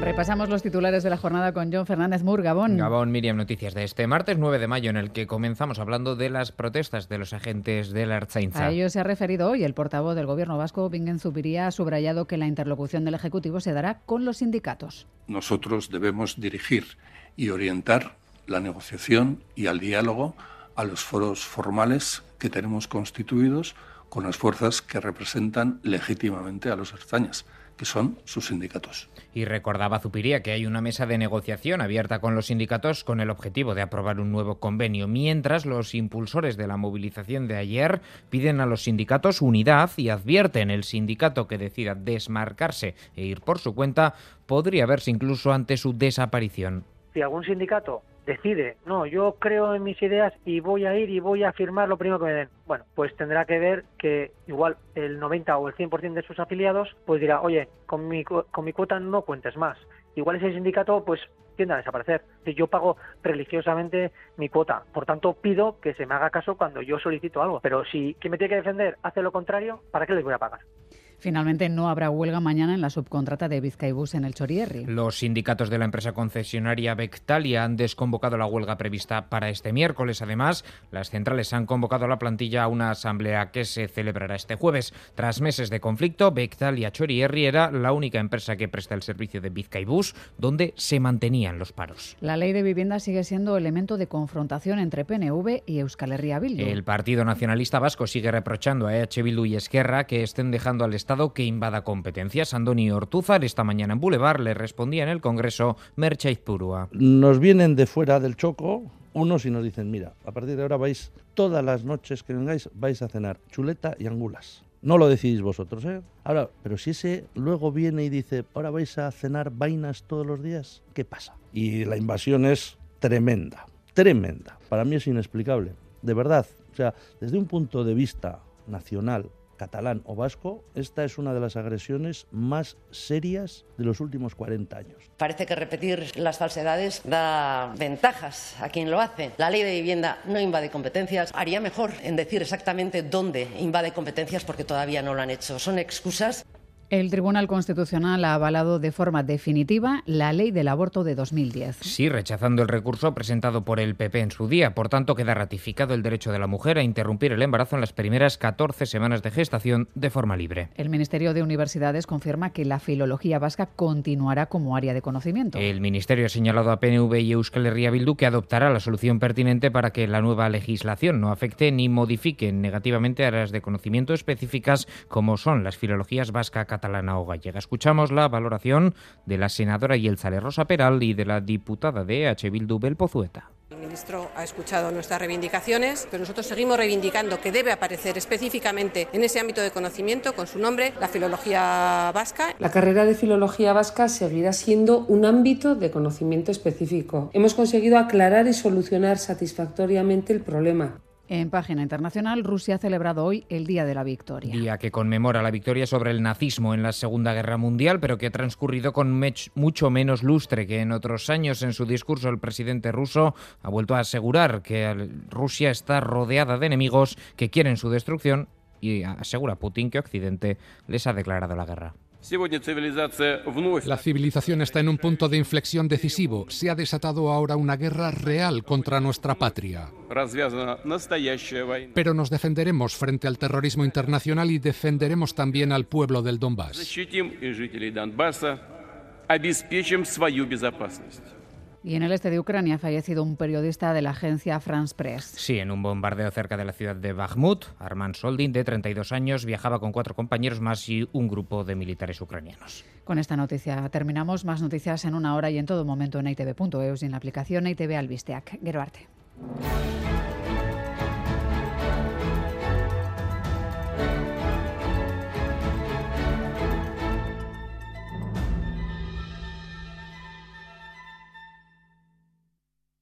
Repasamos los titulares de la jornada con John Fernández Mur, Gabón. Gabón, Miriam, noticias de este martes 9 de mayo, en el que comenzamos hablando de las protestas de los agentes de la Arzainza. A ello se ha referido hoy el portavoz del gobierno vasco, Bingen Zubiría, ha subrayado que la interlocución del Ejecutivo se dará con los sindicatos. Nosotros debemos dirigir y orientar la negociación y al diálogo a los foros formales que tenemos constituidos con las fuerzas que representan legítimamente a los erzañas que son sus sindicatos. Y recordaba Zupiría que hay una mesa de negociación abierta con los sindicatos con el objetivo de aprobar un nuevo convenio, mientras los impulsores de la movilización de ayer piden a los sindicatos unidad y advierten el sindicato que decida desmarcarse e ir por su cuenta podría verse incluso ante su desaparición. Si algún sindicato decide, no, yo creo en mis ideas y voy a ir y voy a firmar lo primero que me den. Bueno, pues tendrá que ver que igual el 90 o el 100% de sus afiliados pues dirá, oye, con mi, con mi cuota no cuentes más. Igual ese sindicato pues tiende a desaparecer. Yo pago religiosamente mi cuota, por tanto pido que se me haga caso cuando yo solicito algo. Pero si quien me tiene que defender hace lo contrario, ¿para qué les voy a pagar? Finalmente no habrá huelga mañana en la subcontrata de Vizcaibus en el Chorierri. Los sindicatos de la empresa concesionaria Bectalia han desconvocado la huelga prevista para este miércoles. Además, las centrales han convocado a la plantilla a una asamblea que se celebrará este jueves. Tras meses de conflicto, Bectalia Chorierri era la única empresa que presta el servicio de Vizcaibus donde se mantenían los paros. La ley de vivienda sigue siendo elemento de confrontación entre PNV y Euskal Herria Bildu. El Partido Nacionalista Vasco sigue reprochando a EH Bildu y Esquerra que estén dejando al Estado que invada competencias. Andoni Ortúzar esta mañana en Boulevard le respondía en el Congreso Merchait Purua. Nos vienen de fuera del Choco unos y nos dicen, mira, a partir de ahora vais todas las noches que vengáis, vais a cenar chuleta y angulas. No lo decidís vosotros, ¿eh? Ahora, pero si ese luego viene y dice, ahora vais a cenar vainas todos los días, ¿qué pasa? Y la invasión es tremenda, tremenda. Para mí es inexplicable, de verdad. O sea, desde un punto de vista nacional, catalán o vasco, esta es una de las agresiones más serias de los últimos 40 años. Parece que repetir las falsedades da ventajas a quien lo hace. La ley de vivienda no invade competencias. Haría mejor en decir exactamente dónde invade competencias porque todavía no lo han hecho. Son excusas. El Tribunal Constitucional ha avalado de forma definitiva la ley del aborto de 2010. Sí, rechazando el recurso presentado por el PP en su día. Por tanto, queda ratificado el derecho de la mujer a interrumpir el embarazo en las primeras 14 semanas de gestación de forma libre. El Ministerio de Universidades confirma que la filología vasca continuará como área de conocimiento. El Ministerio ha señalado a PNV y Euskal Herria Bildu que adoptará la solución pertinente para que la nueva legislación no afecte ni modifique negativamente áreas de conocimiento específicas como son las filologías vasca, catalana o gallega. Escuchamos la valoración de la senadora Yelzale Rosa Peral y de la diputada de H. Bildu Belpozueta. El ministro ha escuchado nuestras reivindicaciones, pero nosotros seguimos reivindicando que debe aparecer específicamente en ese ámbito de conocimiento con su nombre la filología vasca. La carrera de filología vasca seguirá siendo un ámbito de conocimiento específico. Hemos conseguido aclarar y solucionar satisfactoriamente el problema. En página internacional, Rusia ha celebrado hoy el Día de la Victoria. Día que conmemora la victoria sobre el nazismo en la Segunda Guerra Mundial, pero que ha transcurrido con mucho menos lustre que en otros años. En su discurso, el presidente ruso ha vuelto a asegurar que Rusia está rodeada de enemigos que quieren su destrucción y asegura Putin que Occidente les ha declarado la guerra. La civilización está en un punto de inflexión decisivo. Se ha desatado ahora una guerra real contra nuestra patria. Pero nos defenderemos frente al terrorismo internacional y defenderemos también al pueblo del Donbass. Y en el este de Ucrania ha fallecido un periodista de la agencia France Press. Sí, en un bombardeo cerca de la ciudad de Bakhmut, Arman Soldin, de 32 años, viajaba con cuatro compañeros más y un grupo de militares ucranianos. Con esta noticia terminamos. Más noticias en una hora y en todo momento en itv.eus y en la aplicación ITV Albisteac. Geroarte.